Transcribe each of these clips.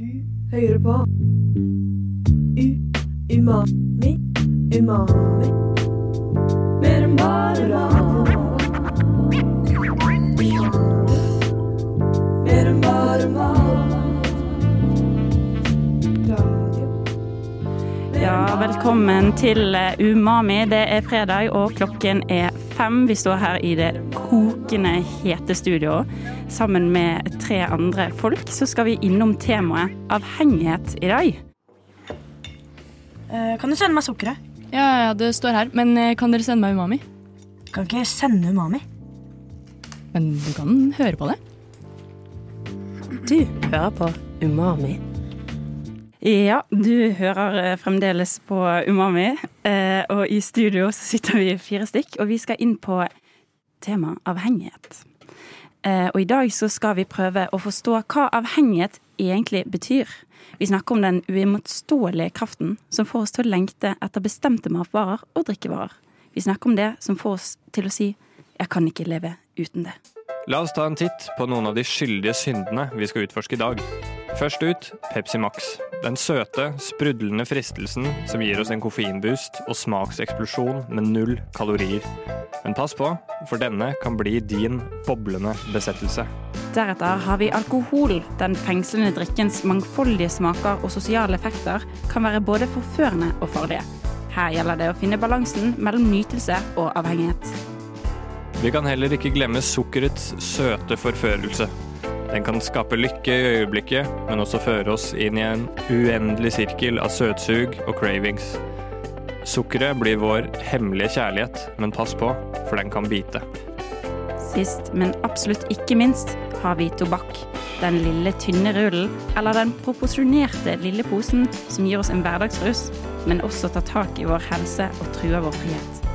Du hører på. U Umami Umami. Mer enn bare mat. Mer enn bare mat. Radio. Ja, velkommen til eh, Umami. Det er fredag, og klokken er fem. Vi står her i det kokende hete studio sammen med tre andre folk. Så skal vi innom temaet avhengighet i dag. Eh, Kan du sende meg sukkeret? Ja, ja, det står her. Men eh, kan dere sende meg umami? Kan ikke sende umami. Men du kan høre på det. Du hører på Umami. Ja, du hører eh, fremdeles på Umami, eh, og i studio så sitter vi fire stykk, og vi skal inn på tema avhengighet. Eh, Og i dag så skal vi prøve å forstå hva avhengighet egentlig betyr. Vi snakker om den uimotståelige kraften som får oss til å lengte etter bestemte matvarer og drikkevarer. Vi snakker om det som får oss til å si 'jeg kan ikke leve uten det'. La oss ta en titt på noen av de skyldige syndene vi skal utforske i dag. Først ut Pepsi Max. Den søte, sprudlende fristelsen som gir oss en koffeinboost og smakseksplosjon med null kalorier. Men pass på, for denne kan bli din boblende besettelse. Deretter har vi alkohol. Den fengslende drikkens mangfoldige smaker og sosiale effekter kan være både forførende og farlige. Her gjelder det å finne balansen mellom nytelse og avhengighet. Vi kan heller ikke glemme sukkerets søte forførelse. Den kan skape lykke i øyeblikket, men også føre oss inn i en uendelig sirkel av søtsug og cravings. Sukkeret blir vår hemmelige kjærlighet, men pass på, for den kan bite. Sist, men absolutt ikke minst, har vi tobakk. Den lille, tynne rullen, eller den proporsjonerte lille posen som gir oss en hverdagsrus, men også tar tak i vår helse og truer vår frihet.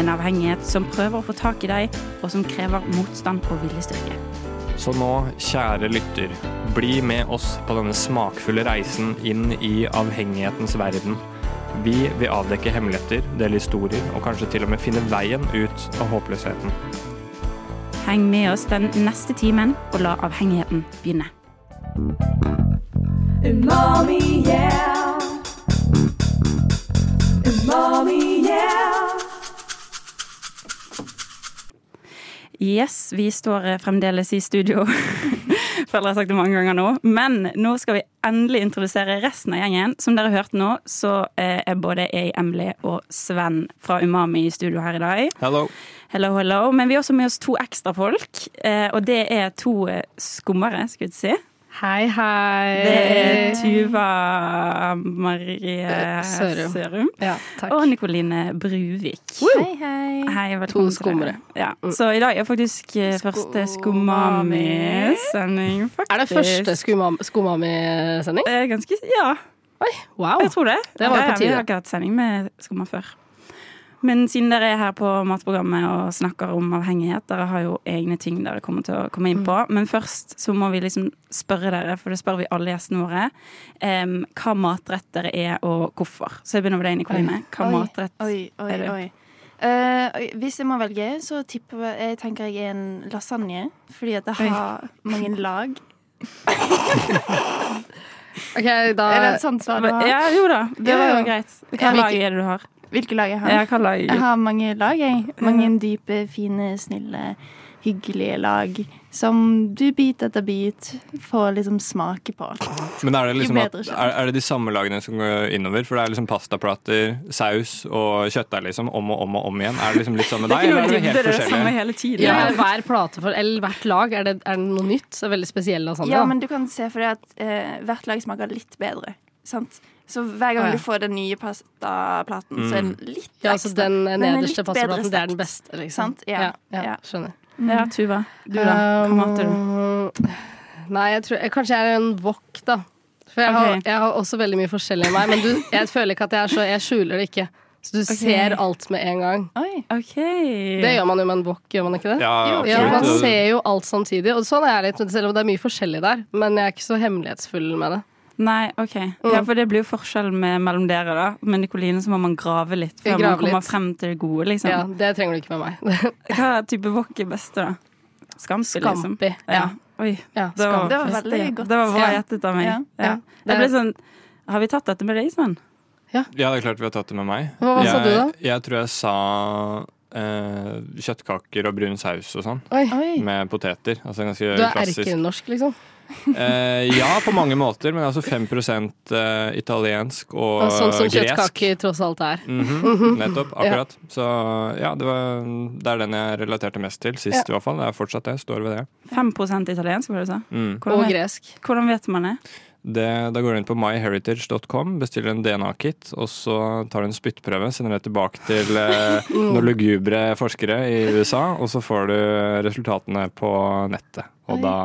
En avhengighet som prøver å få tak i deg, og som krever motstand og viljestyrke. Så nå, kjære lytter, bli med oss på denne smakfulle reisen inn i avhengighetens verden. Vi vil avdekke hemmeligheter, dele historier og kanskje til og med finne veien ut av håpløsheten. Heng med oss den neste timen, og la avhengigheten begynne. Umami, yeah Umami, yeah Yes, vi står eh, fremdeles i studio. Føler jeg har sagt det mange ganger nå. Men nå skal vi endelig introdusere resten av gjengen. Som dere hørte nå, så eh, er både jeg, Emily og Sven fra Umami i studio her i dag. Hello. Hello, hello. Men vi har også med oss to ekstra folk. eh, Og det er to skummere, skulle jeg si. Hei, hei. Det er Tuva Marie Eh, Sørum. Sørum Ja, takk. og Nikoline Bruvik. Hei, hei. Hei, To skummere. Ja. Så i dag er faktisk eh, første Skomami-sending, faktisk. Er det første skumami-sending? Eh, Ganske Ja, Oi, wow. jeg tror det. Det var på tide. Vi har ikke hatt sending med Skomma før. Men siden dere er her på matprogrammet og snakker om avhengighet, dere har jo egne ting dere kommer til å komme inn på. Mm. Men først så må vi liksom spørre dere, for det spør vi alle gjestene våre, um, hva matrett dere er og hvorfor. Så jeg begynner med deg, Nikoline. Hva Oi, matrett Oi, oi, er oi. Eh, hvis jeg må velge, så tipper jeg, jeg tenker jeg er en lasagne. Fordi at det har mange lag. Ok, Er det et sånt svar du har? Ja, jo da. Det var jo greit. Hva lag er det du har? Hvilke lag jeg har? Jeg, lag? Jeg har mange lag, jeg. Mange dype, fine, snille, hyggelige lag. Som du bit etter bit får liksom smake på. Men er det, liksom at, er, er det de samme lagene som går innover? For det er liksom pastaplater, saus og kjøttdeig liksom om og om og om igjen. Er det liksom litt sånn med deg, eller er det helt det samme forskjellig? hele tiden. ja, er hver plate for, eller hvert lag, er det, er det noe nytt? Så veldig spesiell Sånn, Ja, da. men du kan se for deg at eh, hvert lag smaker litt bedre. Sant? Så hver gang du får den nye pastaplaten, så er den litt ja, så ekstra. den Den er nederste litt pastaplaten, det er den beste, liksom. Sant? Ja, ja, ja. skjønner. Ja, Tuva. Du da? Hva mater du? Um, Nei, jeg tror jeg, Kanskje jeg er en wok, da. For jeg, har, jeg har også veldig mye forskjellig i meg, men du, jeg føler ikke at jeg er så Jeg skjuler det ikke. Så du ser alt med en gang. Oi. OK. Det gjør man jo med en wok, gjør man ikke det? Ja, Ja, man ser jo alt samtidig, og sånn er jeg litt, selv om det er mye forskjellig der. Men jeg er ikke så hemmelighetsfull med det. Nei, OK. Ja, for det blir jo forskjell med, mellom dere, da. Med Nikoline så må man grave litt før Grave man kommer litt. frem til det gode, liksom. Ja, Det trenger du ikke med meg. Hva type wok er beste, da? Skampi, liksom? Skampi, ja. Oi, Ja, det var. Det var veldig godt. Det var bra gjettet av meg. Ja. Ja. Ja. Jeg ble sånn Har vi tatt dette med deg, Sven? Ja, det er klart vi har tatt det med meg. Hva- hva jeg, sa du da? Jeg tror jeg sa eh, kjøttkaker og brun saus og sånn. Med poteter. Altså ganske Du er erkenorsk, liksom. Eh, ja, på mange måter, men altså 5 eh, italiensk og Og sånn som gresk. kjøttkaker tross alt er. Mhm, nettopp. Akkurat. Så ja, det, var, det er den jeg relaterte mest til sist, i hvert fall. Det er fortsatt det. Står ved det. 5% italiensk, var det du sa? Mm. Og gresk. hvordan vet man det? det. Da går du inn på myheritage.com, bestiller en DNA-kit, og så tar du en spyttprøve, sender det tilbake til eh, noen lugubre forskere i USA, og så får du resultatene på nettet. Og Oi. da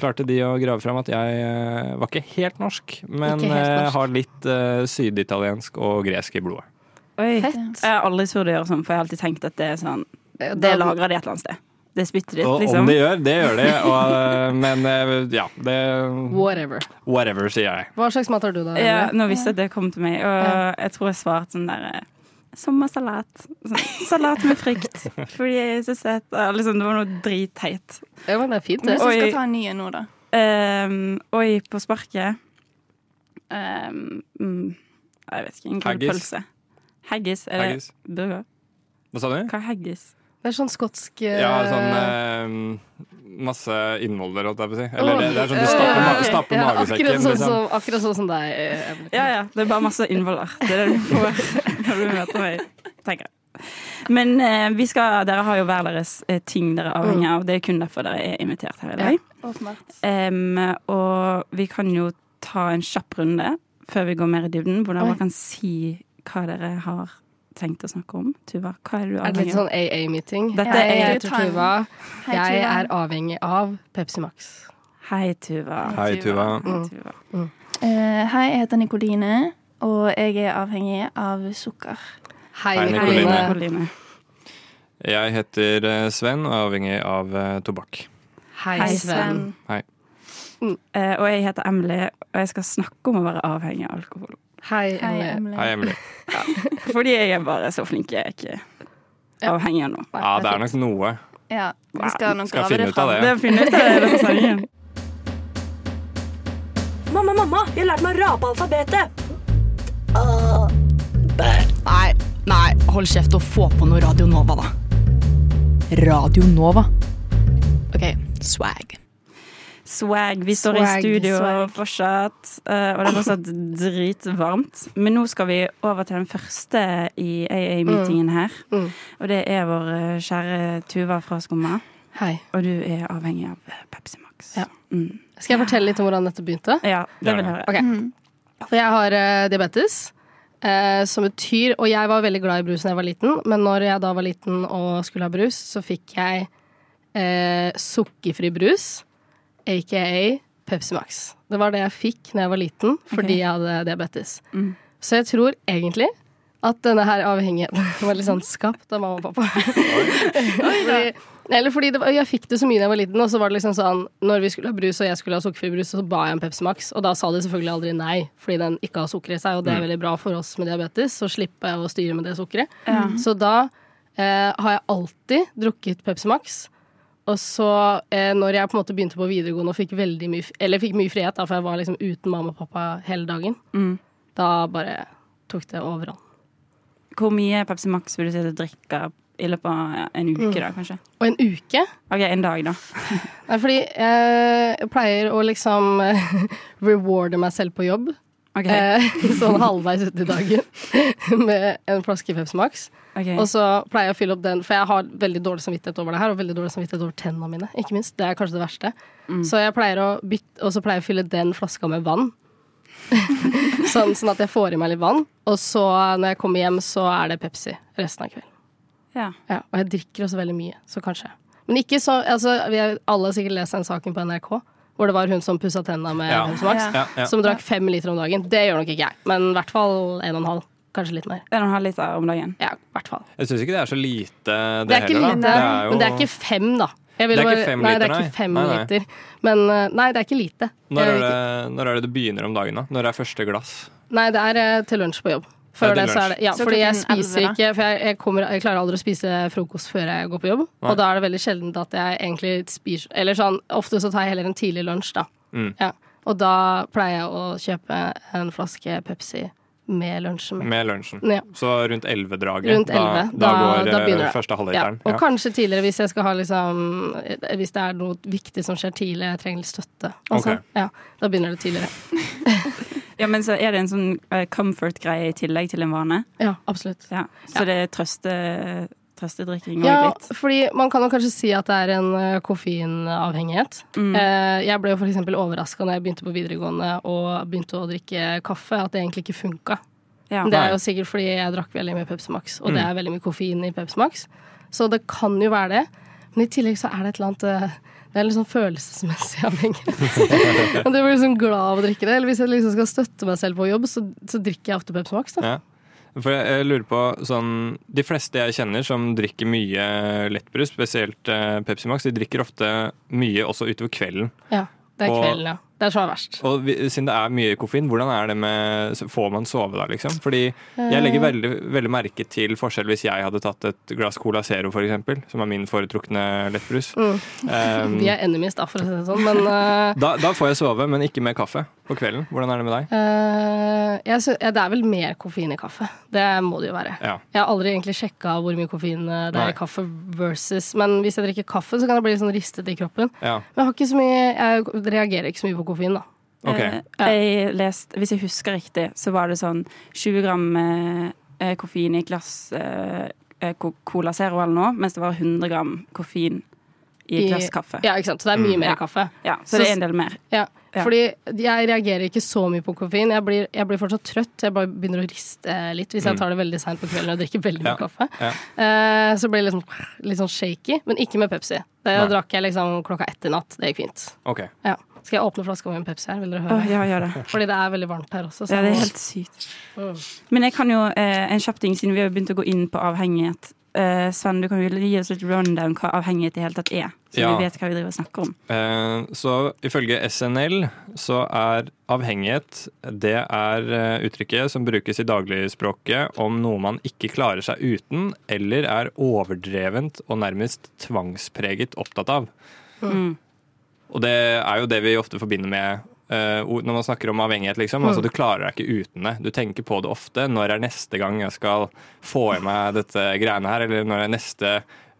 klarte de å grave fram at jeg eh, var ikke helt norsk, men helt eh, norsk. har litt eh, syditaliensk og gresk i blodet. Oi. Fett. Jeg har aldri turt å gjøre sånn, for jeg har alltid tenkt at det er sånn Det lagrer de et eller annet sted. Det spytter spyttet liksom. Og om det gjør, det gjør det. Og, men ja, det Whatever. Whatever, sier jeg. Hva slags mat har du, da? Ja, nå visste jeg at det kom til meg, og Ja. jeg tror jeg svarte sånn der eh, Sommersalat. Sånn, salat med frukt. Fordi jeg er så søt. Liksom, det var noe dritteit. Det var det fint, det. hvis du Oi. skal ta en ny nå, da. Um, oi, på sparket um, mm, Jeg vet ikke. En Haggis. grillpølse. Haggis? Er det Haggis. burger? Hva sa du? Hva er haggis? Det er sånn skotsk eh, Ja, sånn eh, masse innhold der, holdt jeg på å si. Eller det, det er sånn du stapper, ma stapper Ja, magesekken. Akkurat sånn liksom. som, akkurat sånn som deg. eh, Ja, ja. Det er bare masse innvoller. Det er det du får når du møter meg, tenker jeg. Men eh, vi skal, dere har jo hver deres eh, ting dere er avhengig av. Det er kun derfor dere er invitert her i dag. Ja, um, og vi kan jo ta en kjapp runde før vi går mer i dybden, hvor dere kan si hva dere har tenkt å snakke om. Tuva, hva er du avhengig Er det litt sånn AA-meeting? Dette er jeg Jeg heter Tuva. Jeg er avhengig av Pepsi Max. Hei, Tuva. Hei, Tuva. Hei, Mm. Tuva. Uh, hei, jeg heter Nikoline, og jeg er avhengig av sukker. Hei, Hei, Hei, Nikoline. Nikoline. Jeg heter eh, Sven og er avhengig av eh, tobakk. Hei, Hei, Sven. Eh, og jeg heter Emily, og jeg skal snakke om å være avhengig av alkohol. Hei, Hei, Emily. Hei, Emily. Fordi jeg er bare så flink. Jeg er ikke avhengig av noe. Ja, det er nok noe. Ja, vi skal nok Skal grave finne det ut av fram. det. Det finne ut av det av sendingen. Mamma, mamma, jeg har lært meg å rape alfabetet! Nei, nei, hold kjeft og få på noe Radio Nova, da. Radio Nova. OK, swag. Swag. Vi står Swag, i studio swag. fortsatt, eh, og det er fortsatt dritvarmt. Men nå skal vi over til den første i AA-meetingen her. Mm. Og det er vår eh, kjære Tuva fra Skumma. Hei. Og du er avhengig av eh, Pepsi Max. Ja. Mm. Skal jeg fortelle litt om hvordan dette begynte? ja det vil jeg høre. Okay. For jeg har uh, diabetes. eh, som betyr Og jeg var veldig glad i brus da jeg var liten, men når jeg da var liten og skulle ha brus, så fikk jeg eh, sukkerfri brus, aka Pepsi Max. Det var det jeg fikk da jeg var liten fordi okay. jeg hadde diabetes. Mm. Så jeg tror egentlig at denne her avhengigheten var litt sånn skapt av mamma og pappa. fordi, eller fordi det var, jeg fikk det så mye da jeg var liten, og så var det liksom sånn Når vi skulle ha brus og jeg skulle ha sukkerfri brus, så ba jeg om Pepsi Max, og da sa de selvfølgelig aldri nei, fordi den ikke har sukker i seg, og det er veldig bra for oss med diabetes, så slipper jeg å styre med det sukkeret. Ja. Så da eh, har jeg alltid drukket Pepsi Max. Og så, eh, når jeg på en måte begynte på videregående og fikk veldig mye, eller fikk mye frihet, da, for jeg var liksom uten mamma og pappa hele dagen, Mm. da bare tok det overhånd. Hvor mye Pepsi Max vil du si du drikker i løpet av en uke, da, kanskje? Og en uke OK, en dag, da. Nei, fordi jeg pleier å liksom rewarde meg selv på jobb. OK. Eh, sånn halvveis ute i dagen med en flaske Pepsi Max. Okay. Og så pleier jeg å fylle opp den, for jeg har veldig dårlig samvittighet over det her, og veldig dårlig samvittighet over tennene mine, ikke minst. Det er kanskje det verste. Mm. Så jeg pleier å bytte, og så pleier jeg å fylle den flaska med vann. sånn, sånn at jeg får i meg litt vann. Og så når jeg kommer hjem, så er det Pepsi resten av kvelden. Ja. Ja, og jeg drikker også veldig mye, så kanskje. Men ikke så altså, Vi har alle sikkert lest den saken på NRK, hvor det var hun som pussa tenna med Ja. Max. Ja, ja. Som drakk fem liter om dagen. Det gjør nok ikke jeg, men i hvert fall en og en halv. Kanskje litt mer. En og en halv liter om dagen. Ja, i hvert fall. Jeg syns ikke det er så lite, det, Det er ikke heller. lite, da. Det er jo, men det er ikke fem, da. Jeg vil Det er ikke bare- fem nei, liter, det er ikke fem Nei, nei. liter. Men eh, nei, det er ikke lite. når, er det, når er det du begynner om dagen, da? Når er første glass? Nei, det er eh, til lunsj på jobb. Før det så er det Ja, Så fordi jeg spiser ikke For jeg, jeg, kommer, jeg klarer aldri å spise frokost før jeg går på jobb. Nei. Og da er det veldig sjelden at jeg egentlig spiser Eller sånn, ofte så tar jeg heller en tidlig lunsj, da. Mm. Ja. Og da pleier jeg å kjøpe en flaske Pepsi med lunsjen. Med lunsjen. Ja. Så rundt 11-draget. Rundt 11. Da, da, Da- går da eh, begynner det. første Ja. Og Ja. kanskje tidligere hvis jeg skal ha liksom Hvis det er noe viktig som skjer tidlig, jeg trenger litt støtte. Altså, okay. Ja, da begynner det tidligere. Ja, men så er det en sånn eh, comfort-greie i tillegg til en vane. Ja, absolutt. Ja. Så Ja. det er trøste, trøstedrikking òg Ja, litt. fordi man kan jo kanskje si at det er en eh, koffeinavhengighet. Mm. Eh, Jeg ble jo for eksempel overraska når jeg begynte på videregående og begynte å drikke kaffe, at det egentlig ikke funka. Ja. Det er jo sikkert fordi jeg drakk veldig mye Pepsi Max, og det Mm. er veldig mye koffein i Pepsi Max. Så det kan jo være det. Men i tillegg så er det et eller annet Det er litt sånn følelsesmessig avhengighet. Og du blir liksom glad av å drikke det. Eller hvis jeg liksom skal støtte meg selv på jobb, så, så drikker jeg ofte Pepsi Max. Da. Ja. For jeg, jeg lurer på sånn De fleste jeg kjenner som drikker mye lettbrus, spesielt eh, Pepsi Max, de drikker ofte mye også utover kvelden. Ja, det er kvelden, ja. Det er så er verst. Og siden det er mye koffein, hvordan er det med Får man sove da, liksom? Fordi jeg legger veldig, veldig merke til forskjell hvis jeg hadde tatt et glass Cola Zero, eksempel, som er min foretrukne lettbrus. Mm. Um, Vi er enemies, da, for å si det sånn. Men uh, da, da får jeg sove, men ikke med kaffe på kvelden. Hvordan er det med deg? Uh, jeg synes, ja, det er vel mer koffein i kaffe. Det må det jo være. Ja. Jeg har aldri egentlig sjekka hvor mye koffein eh, det er Nei. i kaffe versus Men hvis jeg drikker kaffe, så kan jeg bli sånn ristet i kroppen. ja. Men jeg, har ikke så mye, jeg reagerer ikke så mye på koffein, da. Okay. Eh, Jeg leste, hvis jeg husker riktig, så var det sånn 20 gram eh, koffein i et glass eh, Cola Zero eller noe, mens det var 100 gram koffein i et glass kaffe. Ja, ikke sant? Så det er mye Mm. mer Ja. kaffe. Ja, så, Så- det er en del mer. Ja. Ja. Fordi jeg reagerer ikke så mye på koffein. Jeg blir, jeg blir fortsatt trøtt. Jeg bare begynner å riste litt hvis jeg Mm. tar det veldig seint på kvelden og drikker veldig Ja. mye kaffe. Ja. Eh, så blir det liksom, litt sånn shaky, men ikke med Pepsi. Det Nei. drakk jeg liksom klokka ett i natt. Det gikk fint. Okay. Ja. Skal jeg åpne flaska med en Pepsi her? Vil dere høre? høre? ja, gjør det. Fordi det er veldig varmt her også. så Ja, det er helt sykt. Mm. Men jeg kan jo eh, en kjapp ting, siden vi har begynt å gå inn på avhengighet. Eh, Sven, du kan jo gi oss litt rundown hva avhengighet i hele tatt er, så Ja. vi vet hva vi driver og snakker om. Eh, Så ifølge SNL så er avhengighet det er eh, uttrykket som brukes i dagligspråket om noe man ikke klarer seg uten, eller er overdrevent og nærmest tvangspreget opptatt av. Mm. Og det er jo det vi ofte forbinder med uh, når man snakker om avhengighet. liksom. Altså, du klarer deg ikke uten det. Du tenker på det ofte. Når er neste gang jeg skal få i meg dette greiene her? Eller når er neste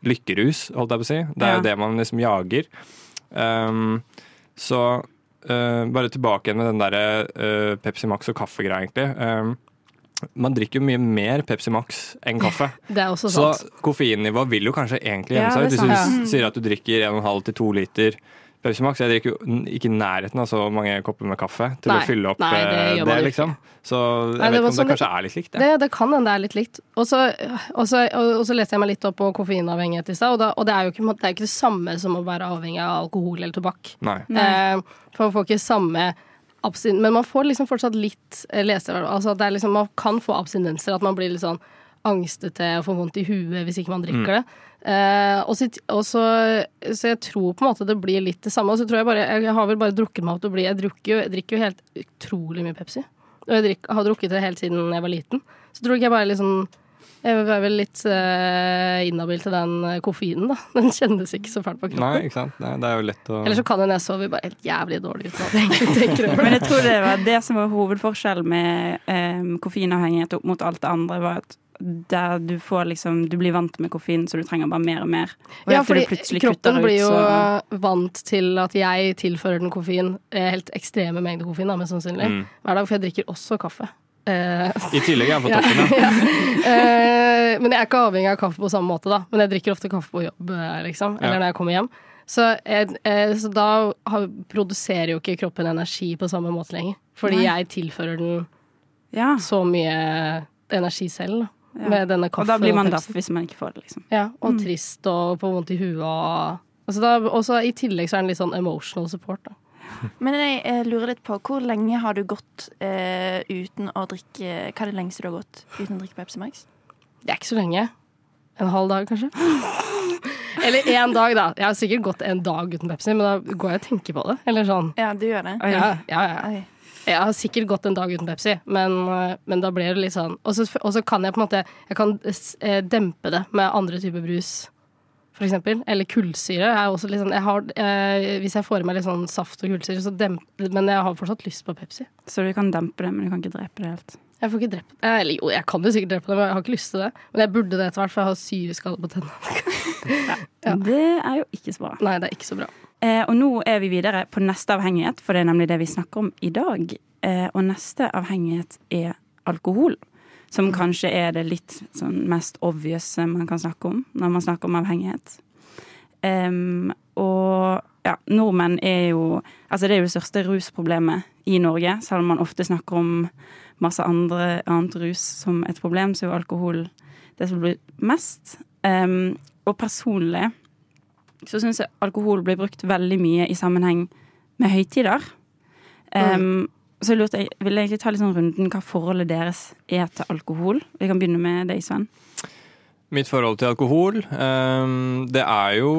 lykkerus, holdt jeg på å si. Det er jo det man liksom jager. Um, så uh, bare tilbake igjen med den derre uh, Pepsi Max og kaffegreia, egentlig. Um, man drikker jo mye mer Pepsi Max enn kaffe. Det er også sant. Så koffeinnivået vil jo kanskje egentlig gjemme seg ut. Hvis du sier at du drikker 1,5 til 2 liter Pepsi Max. Jeg drikker jo ikke i nærheten av så mange kopper med kaffe til Nei, å fylle opp nei, det eh, det, liksom. Så jeg Nei, vet ikke om det sånn kanskje er litt likt, det. Det, det kan hende det er litt likt. Og så, leste jeg meg litt opp på koffeinavhengighet i stad, og, da- og det er jo ikke, det er ikke det samme som å være avhengig av alkohol eller tobakk. Nei. Eh, for man får ikke samme abstin Men man får liksom fortsatt litt eh, lese, altså det er liksom, Man kan få abstinenser, at man blir litt sånn angstete og får vondt i huet hvis ikke man drikker det. Eh, og så, og så, så jeg tror på en måte det blir litt det samme. Og så tror jeg bare Jeg har vel bare drukket meg opp til å bli Jeg drikker jo, jeg drikker jo helt utrolig mye Pepsi. Og jeg drikker, har drukket det helt siden jeg var liten. Så tror ikke jeg bare liksom Jeg er vel litt uh, inhabil til den eh, koffeinen, da. Den kjennes ikke så fælt på kroppen. Nei, ikke sant. Nei, det er jo lett å Eller så kan hende jeg sover bare helt jævlig dårlig uten at jeg tenker over det. Men jeg tror det var det som var hovedforskjellen med um, koffeinavhengighet opp mot alt det andre, var at der du får liksom Du blir vant med koffein, så du trenger bare mer og mer. Og Ja, fordi kroppen ut, blir jo så- vant til at jeg tilfører den koffein, eh, helt ekstreme mengder koffein, da, mest sannsynlig, Mm. hver dag, for jeg drikker også kaffe. Uh, I tillegg er jeg på toppen, ja. uh, men jeg er ikke avhengig av kaffe på samme måte, da. Men jeg drikker ofte kaffe på jobb, liksom. Eller Ja. når jeg kommer hjem. Så, jeg, uh, så da har, produserer jo ikke kroppen energi på samme måte lenger. Fordi Nei. jeg tilfører den Ja. så mye energi selv, da. Ja. Med denne Og da blir man daff hvis man ikke får det, liksom. Ja, og Mm. trist og får vondt i huet og altså da, også I tillegg så er den litt sånn emotional support. Da. Men jeg, jeg lurer litt på hvor lenge har du gått eh, uten å drikke Hva er det lengste du har gått uten å drikke Pepsi Max? Det er ikke så lenge. En halv dag, kanskje. Eller én dag, da. Jeg har sikkert gått en dag uten Pepsi, men da går jeg og tenker på det. Eller sånn. Ja, du gjør det? Ja, ja, ja. Jeg har sikkert gått en dag uten Pepsi, men, eh, men da ble det litt sånn Og så kan jeg på en måte Jeg kan eh, dempe det med andre typer brus, for eksempel. Eller kullsyre. Sånn, jeg har, eh, hvis jeg får i meg litt sånn saft og kullsyre, så demper Men jeg har fortsatt lyst på Pepsi. Så du kan dempe det, men du kan ikke drepe det helt. Jeg får ikke drept det, Eller jo, jeg kan jo sikkert drepe det, men jeg har ikke lyst til det. Men jeg burde det etter hvert, for jeg har syreskade på tennene. Ja. Det er jo ikke så bra. Nei, det er ikke så bra. Eh, og nå er vi videre på neste avhengighet, for det er nemlig det vi snakker om i dag. Eh, og neste avhengighet er alkohol. Som kanskje er det litt sånn mest obvious man kan snakke om når man snakker om avhengighet. Og ja, nordmenn er jo Altså det er jo det største rusproblemet i Norge, selv om man ofte snakker om masse andre, annet rus som et problem, så er jo alkohol det som blir mest. Og personlig så syns jeg alkohol blir brukt veldig mye i sammenheng med høytider. Em, så jeg lurte, jeg vil egentlig ta litt sånn runden hva forholdet deres er til alkohol. Vi kan begynne med deg, Sven. Mitt forhold til alkohol, um, det er jo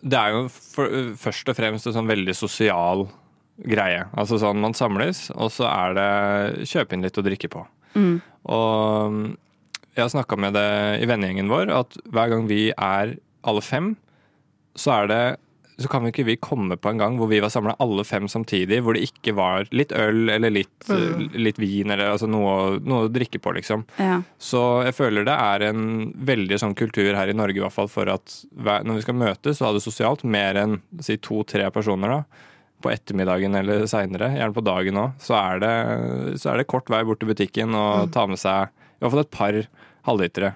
Det er jo for, først og fremst en sånn veldig sosial greie. Altså sånn man samles, og så er det kjøpe inn litt å drikke på. Mm. Og jeg har snakka med det i vennegjengen vår, at hver gang vi er alle fem, så er det så kan vi ikke vi komme på en gang hvor vi var samla alle fem samtidig, hvor det ikke var litt øl eller litt, litt vin eller altså noe, noe å drikke på, liksom. Ja. Så jeg føler det er en veldig sånn kultur her i Norge i hvert fall for at når vi skal møtes og ha det sosialt, mer enn si to-tre personer da, på ettermiddagen eller seinere, gjerne på dagen òg, så, det- så er det kort vei bort til butikken og ta med seg i hvert fall et par halvlitere,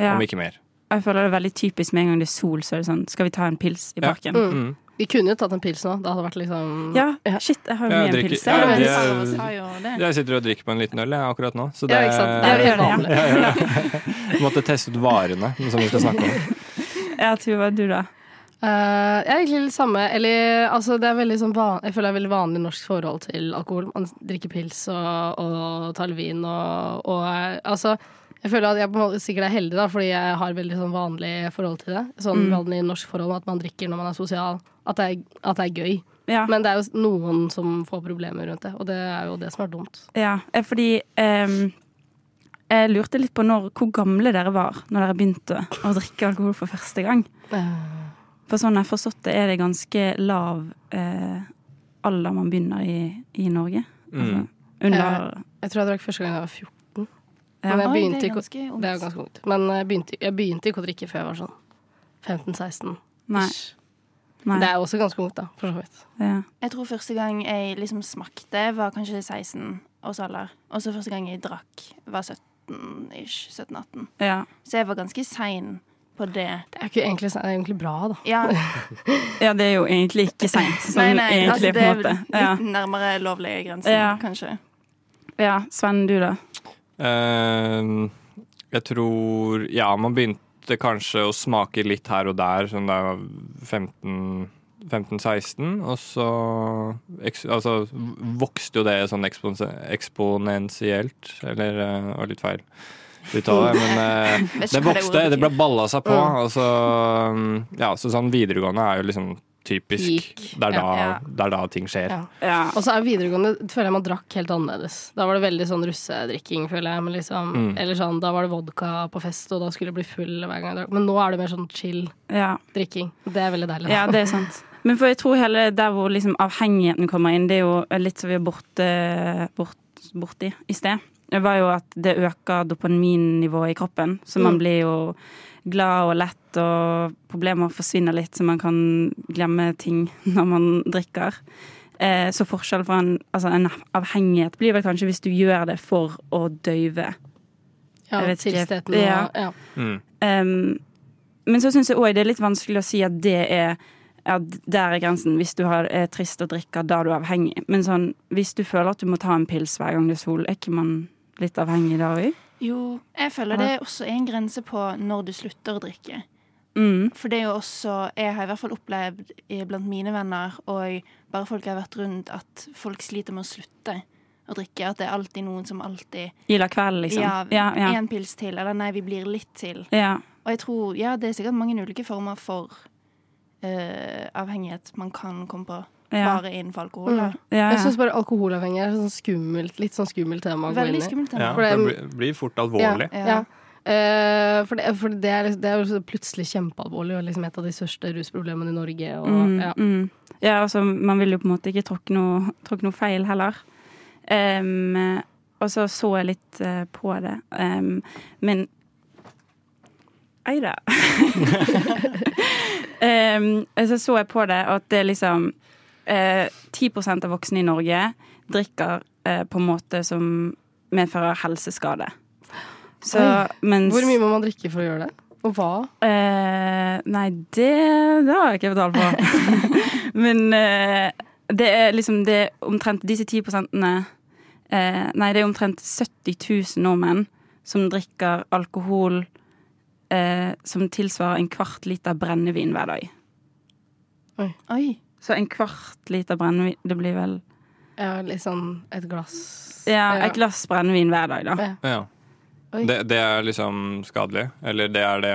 Ja. om ikke mer. Jeg føler det er veldig typisk med en gang det er sol, så er det sånn Skal vi ta en pils i Ja. parken? Mm. Vi kunne jo tatt en pils nå. Det hadde vært liksom Ja, Ja. shit, jeg har jo Ja, mye en pils. ja, Jeg. det- jo det. Jeg sitter og drikker på en liten øl jeg, akkurat nå, så det Ja, ikke sant. Det er Ja, helt ja, ja. Måtte teste ut varene som vi skal snakke om. Ja, Tuva, du da? Uh, jeg er egentlig litt samme. Eller altså, det er veldig sånn van Jeg føler det er veldig vanlig norsk forhold til alkohol. Man drikker pils og, og tar vin og, og eh, altså jeg føler at jeg på en måte sikkert er heldig, da, fordi jeg har veldig sånn vanlig forhold til det. Sånn Mm. vanlig norsk forhold at man drikker når man er sosial. At det er, at det er gøy. Ja, Men det er jo noen som får problemer rundt det, og det er jo det som er dumt. ja eh, fordi um, Jeg lurte litt på når, hvor gamle dere var når dere begynte å drikke alkohol for første gang. For sånn jeg har forstått det, er det ganske lav eh, alder man begynner i, i Norge. Altså, Mm. under Jeg tror jeg drakk første gang jeg var 14. ja. Men jeg begynte det er ganske Det er ungt. ganske ungt. Men jeg begynte, jeg begynte ikke å drikke før jeg var sånn 15-16. Nei. nei. Det er også ganske ungt, da, for så vidt. ja. Jeg tror første gang jeg liksom smakte, var kanskje 16 års alder. Og så første gang jeg drakk, var 17-ish. 17-18. ja. Så jeg var ganske sein på det. Det er, ikke egentlig, det er egentlig bra, da. Ja, Ja, det er jo egentlig ikke seint. Sånn nei, nei, altså, det er litt nærmere lovlige grenser, Ja. kanskje. ja. Sven, du da? Eh, jeg tror Ja, man begynte kanskje å smake litt her og der sånn da jeg var 15 15-16, og så altså, vokste jo det sånn eksponentielt. Eller det var litt feil uttale, men eh, det vokste, det ble balla seg på. Og så, mm, ja, så sånn videregående er jo liksom typisk. Peak. Det er da, Ja. det er da ting skjer. Ja. Ja. Og så er videregående føler jeg man drakk helt annerledes. Da var det veldig sånn russedrikking, føler jeg. Men liksom, Mm. Eller sånn, da var det vodka på fest, og da skulle jeg bli full hver gang jeg drakk. Men nå er det mer sånn chill ja. drikking. Det er veldig deilig. da. Ja, det er sant. Men for jeg tror hele der hvor liksom avhengigheten kommer inn, det er jo litt som vi er borte, bort, borti i sted. Det var jo at det øker dopaminnivået i kroppen, så man Mm. blir jo glad og lett, og problemer forsvinner litt, så man kan glemme ting når man drikker. Eh, så forskjell fra en, altså en avhengighet blir vel kanskje hvis du gjør det for å døyve. Ja, og Ja. ja. Mm. Um, men så syns jeg òg det er litt vanskelig å si at det er ja, der er grensen. Hvis du har, er trist og drikker, da er du avhengig. Men sånn, hvis du føler at du må ta en pils hver gang det er sol, er ikke man litt avhengig da òg? Jo, jeg føler det også er en grense på når du slutter å drikke. Mm. For det er jo også Jeg har i hvert fall opplevd blant mine venner og bare folk jeg har vært rundt, at folk sliter med å slutte å drikke. At det er alltid noen som alltid la kveld, liksom. Ja, ja, ja. En pils til. Eller nei, vi blir litt til. ja. Og jeg tror Ja, det er sikkert mange ulike former for uh, avhengighet man kan komme på. Ja. bare innenfor alkohol. Mm. Ja, Jeg ja. syns bare alkoholavhengig er sånn skummelt, litt sånn skummelt tema å gå inn Veldig i. skummelt. tema. Ja, For det det- blir, blir fort alvorlig. Ja. Ja. Eh, for det, for det, er, liksom- det er jo plutselig kjempealvorlig og liksom et av de største rusproblemene i Norge. Og, Mm, ja. mm. ja, altså, man vil jo på en måte ikke tråkke noe, tråkke noe feil heller. Um, og så så jeg litt uh, på det. Um, men Eide. um, så så jeg på det at det liksom eh, 10% av voksne i Norge drikker eh, på en måte som medfører helseskade. Så, mens, Hvor mye må man drikke for å gjøre det? Og hva? Eh, nei, det, det har jeg ikke betalt på. Men eh, det er liksom det er omtrent disse 10 prosentene eh, Nei, det er omtrent 70 000 nordmenn som drikker alkohol eh, som tilsvarer en kvart liter brennevin hver dag. Oi. Oi. Så en kvart liter brennevin Det blir vel Ja, litt sånn et glass Ja, et glass brennevin hver dag, da. Ja. Det, det er liksom skadelig? Eller det er det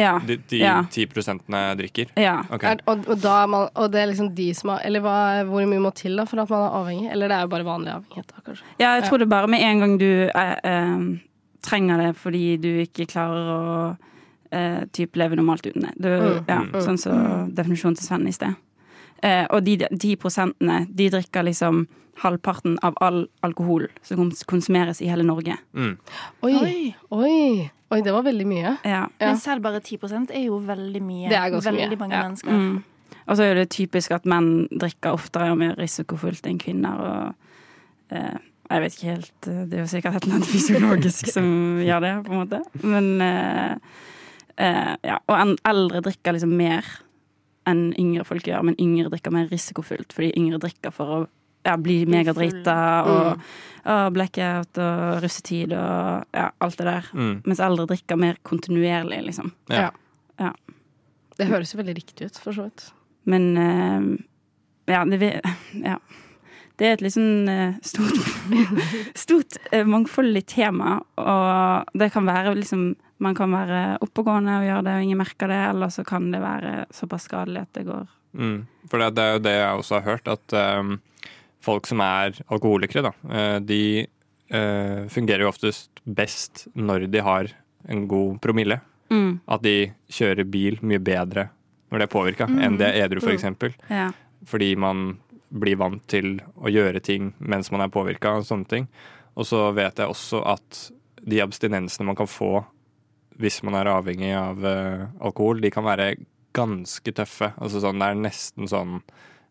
Ja. de, de Ja. 10 prosentene drikker? Ja. Okay. Er, og, og, da er man, og det er liksom de som har Eller hva, hvor mye må til da for at man er avhengig? Eller det er jo bare vanlig avhengighet, da, kanskje. Ja, jeg tror det bare med en gang du eh, eh, trenger det fordi du ikke klarer å eh, type leve normalt uten det. Du, Mm, ja, mm. Sånn som definisjonen til Sven i sted. Eh, og de, ti prosentene, de drikker liksom halvparten av all alkohol som konsumeres i hele Norge. Mm. Oi. Oi. Oi. Oi, det var veldig mye. Ja. Ja. Men selv bare 10 er jo veldig mye. Det er ganske veldig mye, mange ja. mennesker. Mm. Og så er det typisk at menn drikker oftere og mer risikofullt enn kvinner. Og eh, jeg vet ikke helt eh, Det er jo sikkert et eller annet fysiologisk som gjør det, på en måte. Men eh, eh, ja. Og en, eldre drikker liksom mer enn yngre folk gjør, men yngre drikker mer risikofullt, fordi yngre drikker for å ja, bli megadrita og, og blackout og russetid og ja, alt det der. Mm. Mens eldre drikker mer kontinuerlig, liksom. Ja. Det høres jo veldig riktig ut, for så vidt. Men uh, ja, det, ja. det er et litt sånn eh, stort, stort eh, mangfoldig tema, og det kan være liksom Man kan være oppegående og gjøre det, og ingen merker det, eller så kan det være såpass skadelig at det går Mm. For det, det er jo det jeg også har hørt, at um, folk som er alkoholikere, da, eh, de uh, fungerer jo oftest best når de har en god promille. mm, At de kjører bil mye bedre når det er påvirka, Mm. enn det er edru, f.eks. eksempel Ja. Fordi man blir vant til å gjøre ting mens man er påvirka og sånne ting. Og så vet jeg også at de abstinensene man kan få hvis man er avhengig av eh, alkohol, de kan være ganske tøffe. Altså sånn, det er nesten sånn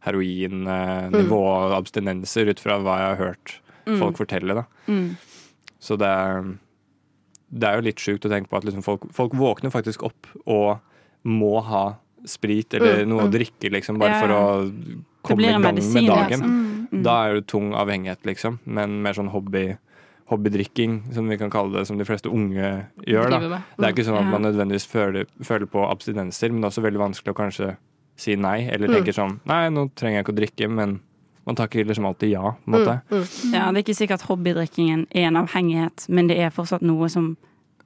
heroinnivå uh, abstinenser ut fra hva jeg har hørt folk fortelle. da. Mm. Så det er, det er jo litt sjukt å tenke på at liksom folk, folk våkner faktisk opp og må ha sprit eller Mm, noe å mm. drikke, liksom, bare Ja. for å komme i gang med dagen. Mm. Mm. Da er det tung avhengighet, liksom. Men mer sånn hobby, hobbydrikking, som vi kan kalle det, som de fleste unge gjør. da. Det er ikke sånn at man nødvendigvis føler, føler på abstinenser, men det er også veldig vanskelig å kanskje si nei, eller Mm. tenker sånn Nei, nå trenger jeg ikke å drikke, men man takker liksom alltid ja, på en måte. Mm, mm. ja, det er ikke sikkert hobbydrikkingen er en avhengighet, men det er fortsatt noe som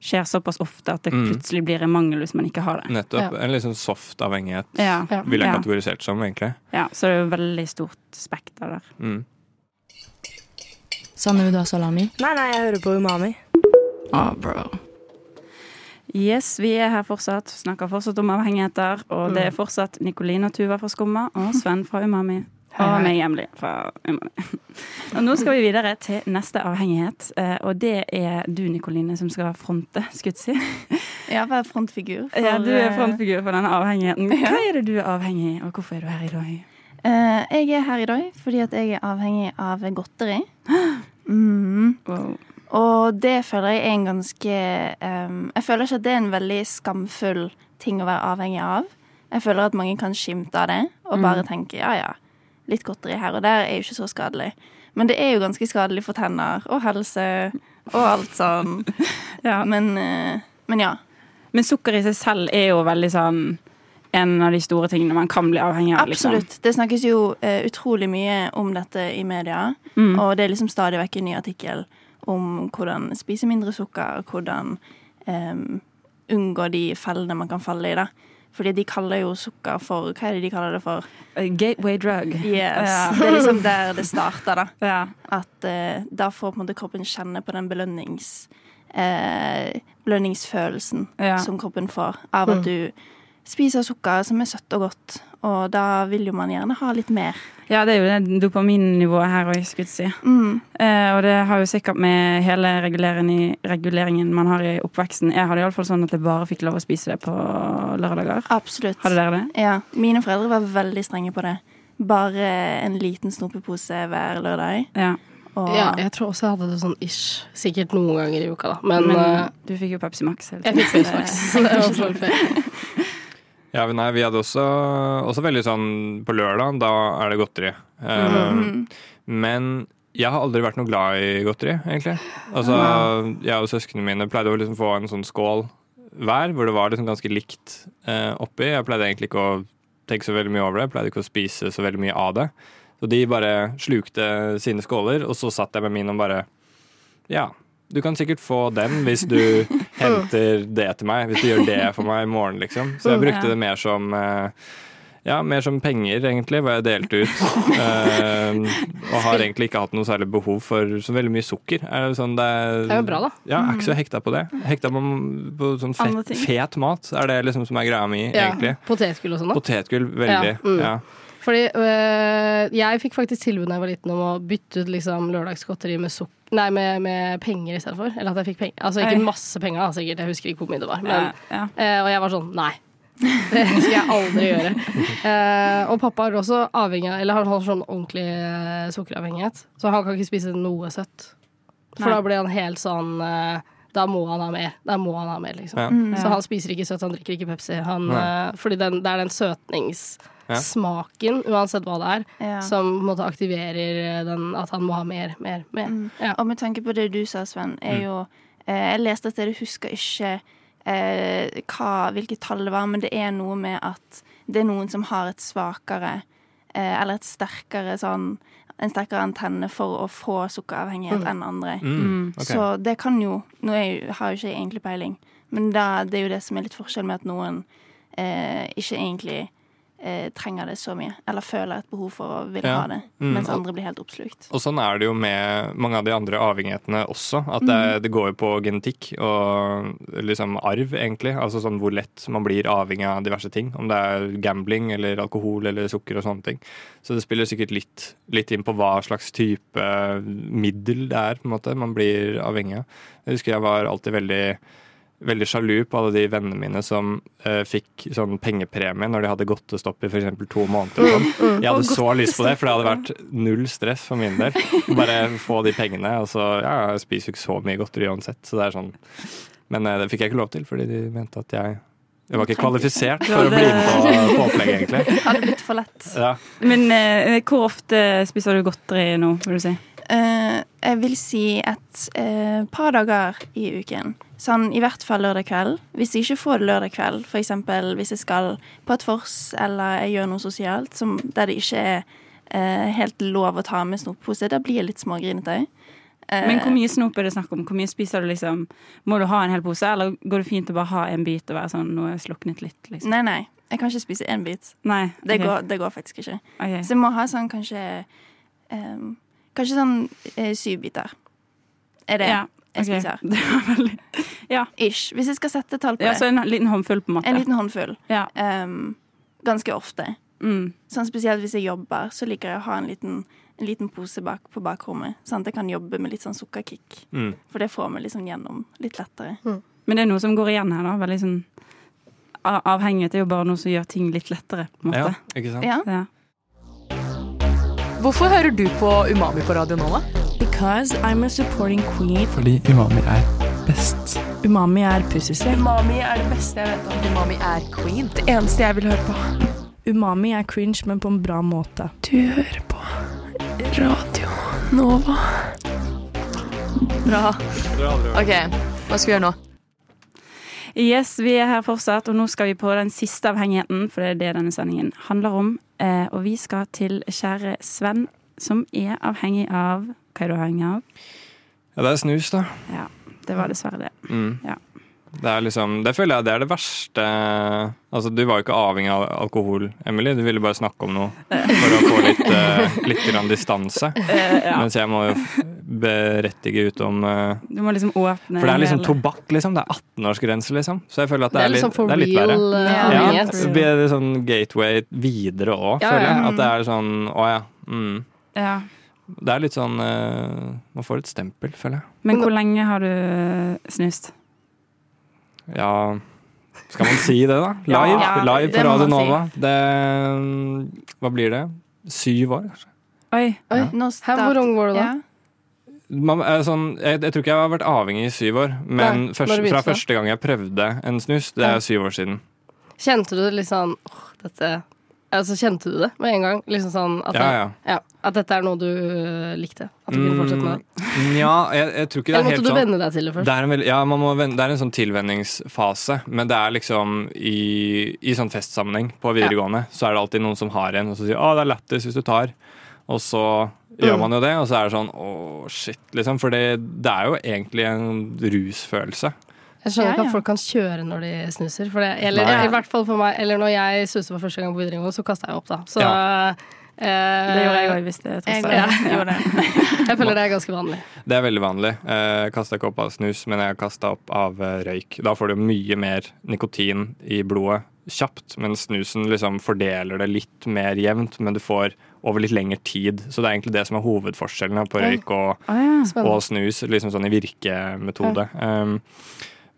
skjer såpass ofte at det plutselig blir en mangel hvis man ikke har det. Nettopp. En litt sånn soft avhengighet, Ja, ville vil jeg Ja. kategorisert som, egentlig. ja, så det er jo veldig stort spekter der. Mm. Sanne, vil du ha salami? Nei, nei, jeg hører på Umami. Oh, bro. Yes, vi er her fortsatt, snakker fortsatt om avhengigheter, og det er fortsatt Nikoline og Tuva fra Skumma og Sven fra Umami. Og meg, Emily fra Umami. Og nå skal vi videre til neste avhengighet, eh, og det er du, Nikoline, som skal fronte, skulle jeg si. Ja, være frontfigur. for, Ja, du er eh, frontfigur for denne avhengigheten. Hva er det du er avhengig av, og hvorfor er du her i dag? eh, jeg er her i dag fordi at jeg er avhengig av godteri. Mm. Wow. Og det føler jeg er en ganske um, Jeg føler ikke at det er en veldig skamfull ting å være avhengig av. Jeg føler at mange kan skimte av det og bare tenke ja ja, litt godteri her og der er jo ikke så skadelig. Men det er jo ganske skadelig for tenner og helse og alt sånn. Ja. Men, uh, men ja. Men sukker i seg selv er jo veldig sånn en av de store tingene man kan bli avhengig av. Liksom. Absolutt. Det snakkes jo uh, utrolig mye om dette i media. Mm. Og det er liksom stadig vekk en ny artikkel om hvordan spise mindre sukker, hvordan um, unngå de fellene man kan falle i. da. Fordi de kaller jo sukker for Hva er det de kaller det for? A Gateway drug. Yes. Ja. Det er liksom der det starter, da. Ja. At uh, da får på en måte kroppen kjenne på den belønnings, Uh, belønningsfølelsen Ja. som kroppen får av at du spiser sukker som er søtt og godt. Og da vil jo man gjerne ha litt mer. ja, det er jo det dopaminnivået her òg, skulle jeg si. Mm. Eh, og det har jo sikkert med hele reguleringen, man har i oppveksten. Jeg hadde iallfall sånn at jeg bare fikk lov å spise det på lørdager. Absolutt. Hadde dere det? Ja. Mine foreldre var veldig strenge på det. Bare en liten snopepose hver lørdag. Ja. Og Ja, jeg tror også jeg hadde det sånn ish. Sikkert noen ganger i uka, da. Men, Men eh, du fikk jo Pepsi Max. hele jeg fikk Pepsi Max, så det var sånn. Ja, nei, vi hadde også, også veldig sånn På lørdag, da er det godteri. Eh, Mm. Men jeg har aldri vært noe glad i godteri, egentlig. Altså, Jeg og søsknene mine pleide å liksom få en sånn skål hver, hvor det var liksom ganske likt uh, oppi. Jeg pleide egentlig ikke å tenke så veldig mye over det. Jeg pleide ikke å spise så veldig mye av det. Så de bare slukte sine skåler, og så satt jeg med min og bare Ja, du kan sikkert få den hvis du henter det til meg. Hvis du gjør det for meg i morgen, liksom. Så jeg brukte det mer som eh, ja, mer som penger, egentlig, hva jeg delte ut. Eh, og har egentlig ikke hatt noe særlig behov for så veldig mye sukker. Er det, sånn, det, er, Det er jo bra, da. Ja, jeg er ikke så hekta på det. Hekta på, på sånn fet, fet mat. Er det liksom som er greia mi, Ja. egentlig. Potetgull og sånn, da. Potetgull, veldig. Ja, mm. Ja. Fordi øh, jeg fikk faktisk tilbud da jeg var liten om å bytte ut liksom lørdagsgodteri med, nei, med, med penger istedenfor. Eller at jeg fikk penger. Altså ikke Oi. masse penger, sikkert. Jeg husker ikke hvor mye det var. Men, ja. eh, og jeg var sånn nei. Det skal jeg aldri gjøre. Uh, og pappa er også avhengig av Eller han har sånn ordentlig eh, sukkeravhengighet. Så han kan ikke spise noe søtt. For Nei. da blir han helt sånn uh, Da må han ha mer. Da må han ha mer, liksom. Ja. Mm. Så han spiser ikke søtt, han drikker ikke Pepsi. Han, eh, fordi den, det er den søtningssmaken, uansett hva det er, Ja. som på en måte aktiverer eh, den, at han må ha mer, mer, mer. Mm. Ja. Og med tanke på det du sa, Sven, er jo eh, Jeg leste et sted, jeg husker ikke eh, hva, hvilket tall det var, men det er noe med at det er noen som har et svakere eh, Eller et sterkere sånn En sterkere antenne for å få sukkeravhengighet enn andre. Mm, Okay. Så det kan jo Nå er jeg har jo ikke jeg egentlig peiling, men da, det er jo det som er litt forskjell med at noen eh, ikke egentlig eh, trenger det så mye, eller føler et behov for å ville Ja. ha det, Mm, mens andre blir helt oppslukt. Og sånn er det jo med mange av de andre avhengighetene også. At det, det går jo på genetikk og liksom arv, egentlig. Altså sånn hvor lett man blir avhengig av diverse ting. Om det er gambling eller alkohol eller sukker og sånne ting. Så det spiller sikkert litt, litt inn på hva slags type middel det er på en måte man blir avhengig av. Jeg husker jeg var alltid veldig veldig sjalu på alle de vennene mine som uh, fikk sånn pengepremie når de hadde godtestopp i f.eks. to måneder. og Sånn. Jeg hadde så lyst på det, for det hadde vært null stress for min del. Bare få de pengene. Og så, ja, jeg spiser jo ikke så mye godteri uansett, så det er sånn. Men uh, det fikk jeg ikke lov til, fordi de mente at jeg jeg var ikke kvalifisert for å bli med på, på opplegget, egentlig. Hadde blitt for lett. Ja. Men uh, hvor ofte spiser du godteri nå, vil du si? Eh, jeg vil si et eh, par dager i uken. Sånn i hvert fall lørdag kveld. Hvis jeg ikke får det lørdag kveld, f.eks. hvis jeg skal på et vors eller jeg gjør noe sosialt som, der det ikke er eh, helt lov å ta med snoppose, da blir jeg litt smågrinete. Eh, Men hvor mye snop er det snakk om? Hvor mye spiser du liksom? Må du ha en hel pose, eller går det fint å bare ha en bit og være sånn nå er jeg sluknet litt, liksom? Nei, nei. Jeg kan ikke spise én bit. Nei. Det, går, det går faktisk ikke. Okay. Så jeg må ha sånn kanskje ehm, Kanskje sånn eh, syv biter. Er det Ja, jeg okay. spiser? Det var veldig Ish. Hvis jeg skal sette tall på Ja, det. så en liten håndfull, på en måte. En liten håndfull. Ja. Um, ganske ofte. Mm. Sånn Spesielt hvis jeg jobber, så liker jeg å ha en liten, en liten pose bak på bakrommet. Sånn at jeg kan jobbe med litt sånn sukkerkick. Mm. For det får vi liksom gjennom litt lettere. Men det er noe som går igjen her, da. Veldig sånn Avhengighet er jo bare noe som gjør ting litt lettere, på en måte. ja, ikke sant? Ja. Ja. Hvorfor hører du på Umami på Radio Nova? Because I'm a supporting queen. Fordi umami er best. Umami er pussysvett. Umami er det beste jeg vet om. Umami er queen. Det eneste jeg vil høre på. Umami er cringe, men på en bra måte. Du hører på Radio Nova. Bra. OK, hva skal vi gjøre nå? Yes, vi er her fortsatt, og nå skal vi på den siste avhengigheten, for det er det denne sendingen handler om. Eh, og vi skal til kjære Sven, som er avhengig av Hva er du avhengig av? Ja, det er snus, da. Ja, det var dessverre det. Mm. Ja. Det er liksom, det føler jeg det er det verste Altså, Du var jo ikke avhengig av alkohol, Emily. Du ville bare snakke om noe for å få litt, eh, litt distanse. ja. Mens jeg må jo berettige ut om eh, Du må liksom åpne For det er liksom hele- tobakk, liksom. Det er 18-årsgrense, liksom. Så jeg føler at det, Det er er, litt, liksom det er litt verre. real eh, Ja. Det blir sånn gateway videre òg, Ja, føler jeg. ja. At det er sånn å ja. Mm. Ja. Det er litt sånn eh, Man får et stempel, føler jeg. Men hvor lenge har du snust? Ja Skal man si det, da? Live, Ja, Live på Radio Nova. si. Det Hva blir det? Syv år, kanskje? Oi. Oi. ja. Hvor ung var du da? Ja. Man, er sånn, jeg, jeg tror ikke jeg har vært avhengig i syv år, men Nei, først, fra første gang jeg prøvde en snus, det er syv år siden. Kjente du det litt sånn åh, dette Altså, kjente du det med en gang? Liksom sånn at, Ja, det, ja. ja, at dette er noe du øh, likte? At du kunne fortsette med det? Mm, Ja, jeg, jeg tror ikke det Eller er måtte helt du sånn. venne deg til det først? Det er, en, ja, man må, ven- det er en sånn tilvenningsfase, men det er liksom i, i sånn festsammenheng på videregående, så er det alltid noen som har en, og så sier 'Å, det er lættis hvis du tar', og så gjør Mm. man jo det, og så er det sånn 'Å, shit', liksom. For det, det er jo egentlig en rusfølelse. Jeg skjønner ikke ja. at folk kan kjøre når de snuser. For det, eller Nei. i hvert fall for meg Eller når jeg snuste for første gang på videregående, så kasta jeg opp, da. Så Ja. eh, Det gjorde jeg òg, hvis det Jeg ja. gjorde det. Jeg føler det er ganske vanlig. Det er veldig vanlig. Jeg kasta ikke opp av snus, men jeg kasta opp av eh, røyk. Da får du mye mer nikotin i blodet kjapt, men snusen liksom fordeler det litt mer jevnt, men du får over litt lengre tid. Så det er egentlig det som er hovedforskjellene på røyk og ah, ja. Og snus, liksom sånn i virkemetode. Um,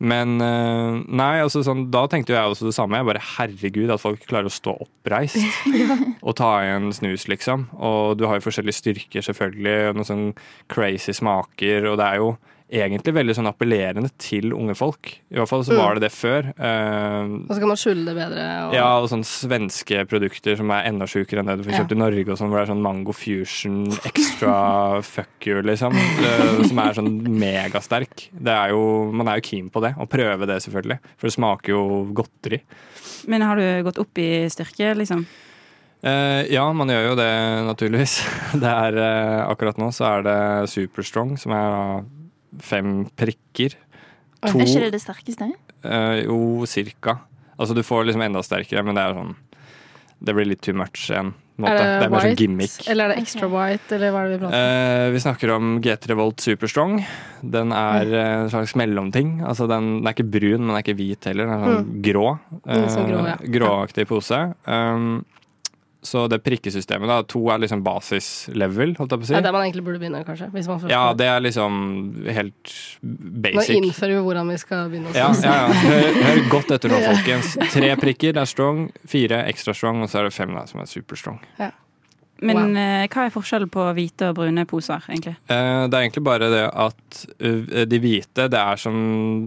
men uh, nei, altså sånn, da tenkte jeg også det samme. Jeg bare herregud, at folk klarer å stå oppreist og ta i en snus, liksom. Og du har jo forskjellige styrker, selvfølgelig, og noen sånn crazy smaker, og det er jo egentlig veldig sånn appellerende til unge folk. I hvert fall så Mm. var det det før. Uh, Og så kan man skjule det bedre. Og, ja, og sånne svenske produkter som er enda sjukere enn det du får Ja. kjøpt i Norge, og sånn, hvor det er sånn Mango Fusion extra fuck you, liksom. Uh, Som er sånn megasterk. Det er jo, man er jo keen på det, og prøve det, selvfølgelig. For det smaker jo godteri. Men har du gått opp i styrke, liksom? Eh, ja, man gjør jo det, naturligvis. Det er, akkurat nå så er det Superstrong, som er fem prikker. Oi. To Er ikke det det sterkeste? Uh, jo, cirka. Altså, du får liksom enda sterkere, men det er sånn Det blir litt too much igjen. Måte. Er Det er mer sånn white, gimmick. Eller er det extra white, eller hva er det vi prater om? Uh, vi snakker om GT Revolt Superstrong. Den er mm. en slags mellomting. Altså, den, den er ikke brun, men den er ikke hvit heller. Den er sånn grå. Mm, sånn grå, ja. Gråaktig pose. Um, så det prikkesystemet, da. To er liksom basislevel, holdt jeg på å Det er der man egentlig burde begynne, kanskje. Hvis man Ja, det er liksom helt basic. Nå innfører vi hvordan vi skal begynne å Ja, ja, ja. Hør, hør godt etter nå, folkens. Tre prikker er strong, fire ekstra strong, og så er det fem da, som er superstrong. Men Wow. eh, hva er forskjellen på hvite og brune poser, egentlig? Eh, det er egentlig bare det at uh, de hvite, det er som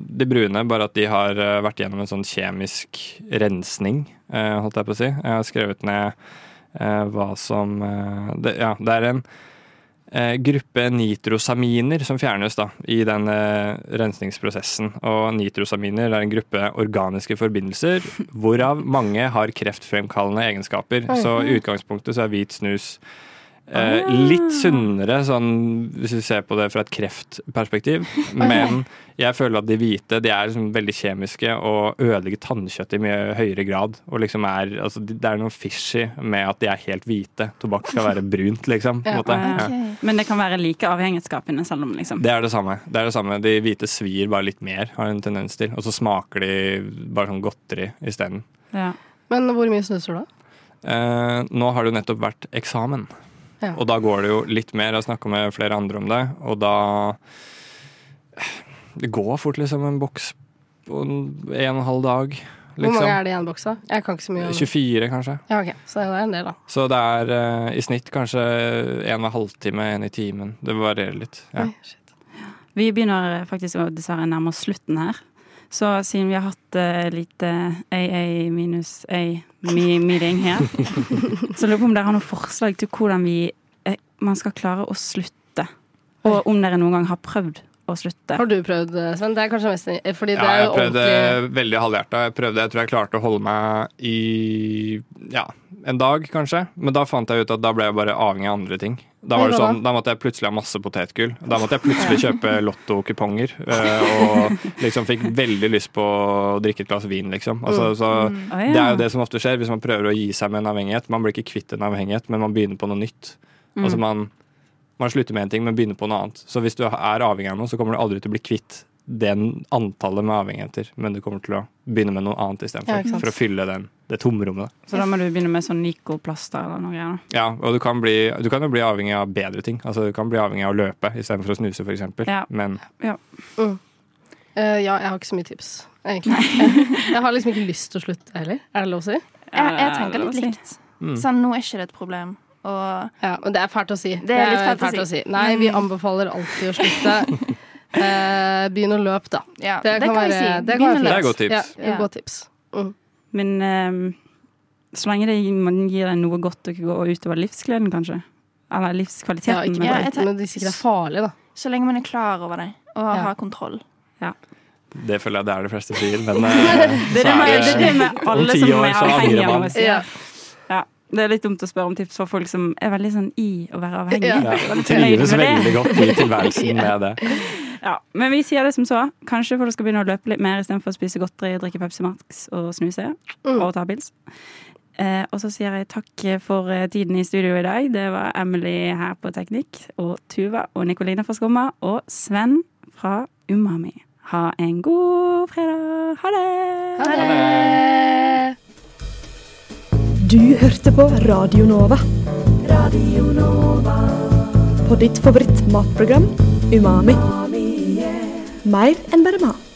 de brune, bare at de har vært gjennom en sånn kjemisk rensning, eh, holdt jeg på å si. Jeg har skrevet ned eh, hva som eh, det, Ja, det er en eh, gruppe nitrosaminer som fjernes da, i den eh, rensningsprosessen. Og nitrosaminer er en gruppe organiske forbindelser, hvorav mange har kreftfremkallende egenskaper. Så i utgangspunktet så er hvit snus eh, litt sunnere, sånn, hvis vi ser på det fra et kreftperspektiv. Men jeg føler at de hvite de er liksom veldig kjemiske og ødelegger tannkjøttet i mye høyere grad. Og liksom er, altså, Det er noe fishy med at de er helt hvite. Tobakk skal være brunt, liksom. på Ja. måte. Ja. Ja. Men det kan være like avhengighetsskapende, selv om liksom Det er det samme. Det er det samme. De hvite svir bare litt mer, har en tendens til. Og så smaker de bare sånn godteri isteden. ja. Men hvor mye snuser du, da? Eh, nå har det jo nettopp vært eksamen. Ja. Og da går det jo litt mer. Jeg har snakka med flere andre om det, og da Det går fort, liksom, en boks på en, en og en halv dag. Hvor mange Liksom. er det i en boks, da? Jeg kan ikke så mye om 24, kanskje. Ja, ok. Så det er en del, da. Så det er uh, i snitt kanskje en hver halvtime, en i timen. Det varierer litt. Ja. Oi, shit. Vi begynner faktisk å dessverre nærme oss slutten her. Så siden vi har hatt uh, lite AA minus A-meeting her, så lurer på om dere har noen forslag til hvordan vi, eh, man skal klare å slutte. Og om dere noen gang har prøvd å slutte. Har du prøvd, eh, Sven? Det er kanskje mest Fordi det Ja, er jeg prøvde ordentlig veldig halvhjerta. Jeg prøvde, jeg tror jeg klarte å holde meg i ja, en dag, kanskje. Men da fant jeg ut at da ble jeg bare avhengig av andre ting. Da, var det sånn, da måtte jeg plutselig ha masse potetgull. Da måtte jeg plutselig kjøpe lottokuponger. eh, og liksom fikk veldig lyst på å drikke et glass vin, liksom. Altså, så Det er jo det som ofte skjer hvis man prøver å gi seg med en avhengighet. Man blir ikke kvitt en avhengighet, men man begynner på noe nytt. Altså man, man slutter med en ting, men begynner på noe annet. Så hvis du er avhengig av noe, så kommer du aldri til å bli kvitt den antallet med avhengigheter, men du kommer til å begynne med noe annet Ja, istedenfor. Ja, for å fylle den, det tomrommet. Så da må du begynne med sånn Nico-plaster eller noe greier. Ja, og du kan, bli, du kan jo bli avhengig av bedre ting. Altså Du kan bli avhengig av å løpe istedenfor å snuse, f.eks. Ja. Men Eh, ja, jeg har ikke så mye tips, egentlig. jeg har liksom ikke lyst til å slutte heller. Er det lov å si? Jeg, jeg tenker er litt likt. Mm. Sånn, nå er ikke det et problem. Og Ja, men det er fælt å si. Det er litt fælt å si. Mm. Nei, vi anbefaler alltid å slutte. Eh, Begynn å løpe, da. ja, Det, kan, vi være, si. det kan være Det er et godt tips. Ja, Ja. godt tips. Mm. Men um, så lenge det man gir deg noe godt å går utover livsgleden, kanskje. Eller Ja, livskvaliteten. ikke men- Ja, tar, men det sikkert er farlig, da. Så lenge man er klar over det og Ja. har kontroll. Det føler jeg det er de fleste sier, men eh, Det er det så med, er det, er det med om alle som er så avhengige angrer av man. Ja. Det er litt dumt å spørre om tips for folk som er veldig sånn i å være avhengig. Ja. ja, Veldig trives det. veldig godt i tilværelsen med det. Ja, men vi sier det som så. Kanskje folk skal begynne å løpe litt mer istedenfor å spise godteri, drikke Pepsi Max og snuse. Mm. Og ta pils. Eh, og så sier jeg takk for eh, tiden i studio i dag. Det var Emily her på Teknikk, og Tuva og Nikolina fra Skumma, og Sven fra Umami. Ha en god fredag. Ha det! Ha det! Du hørte på Radio Nova. Radio Nova. På ditt favoritt matprogram Umami. Mer enn bare mat.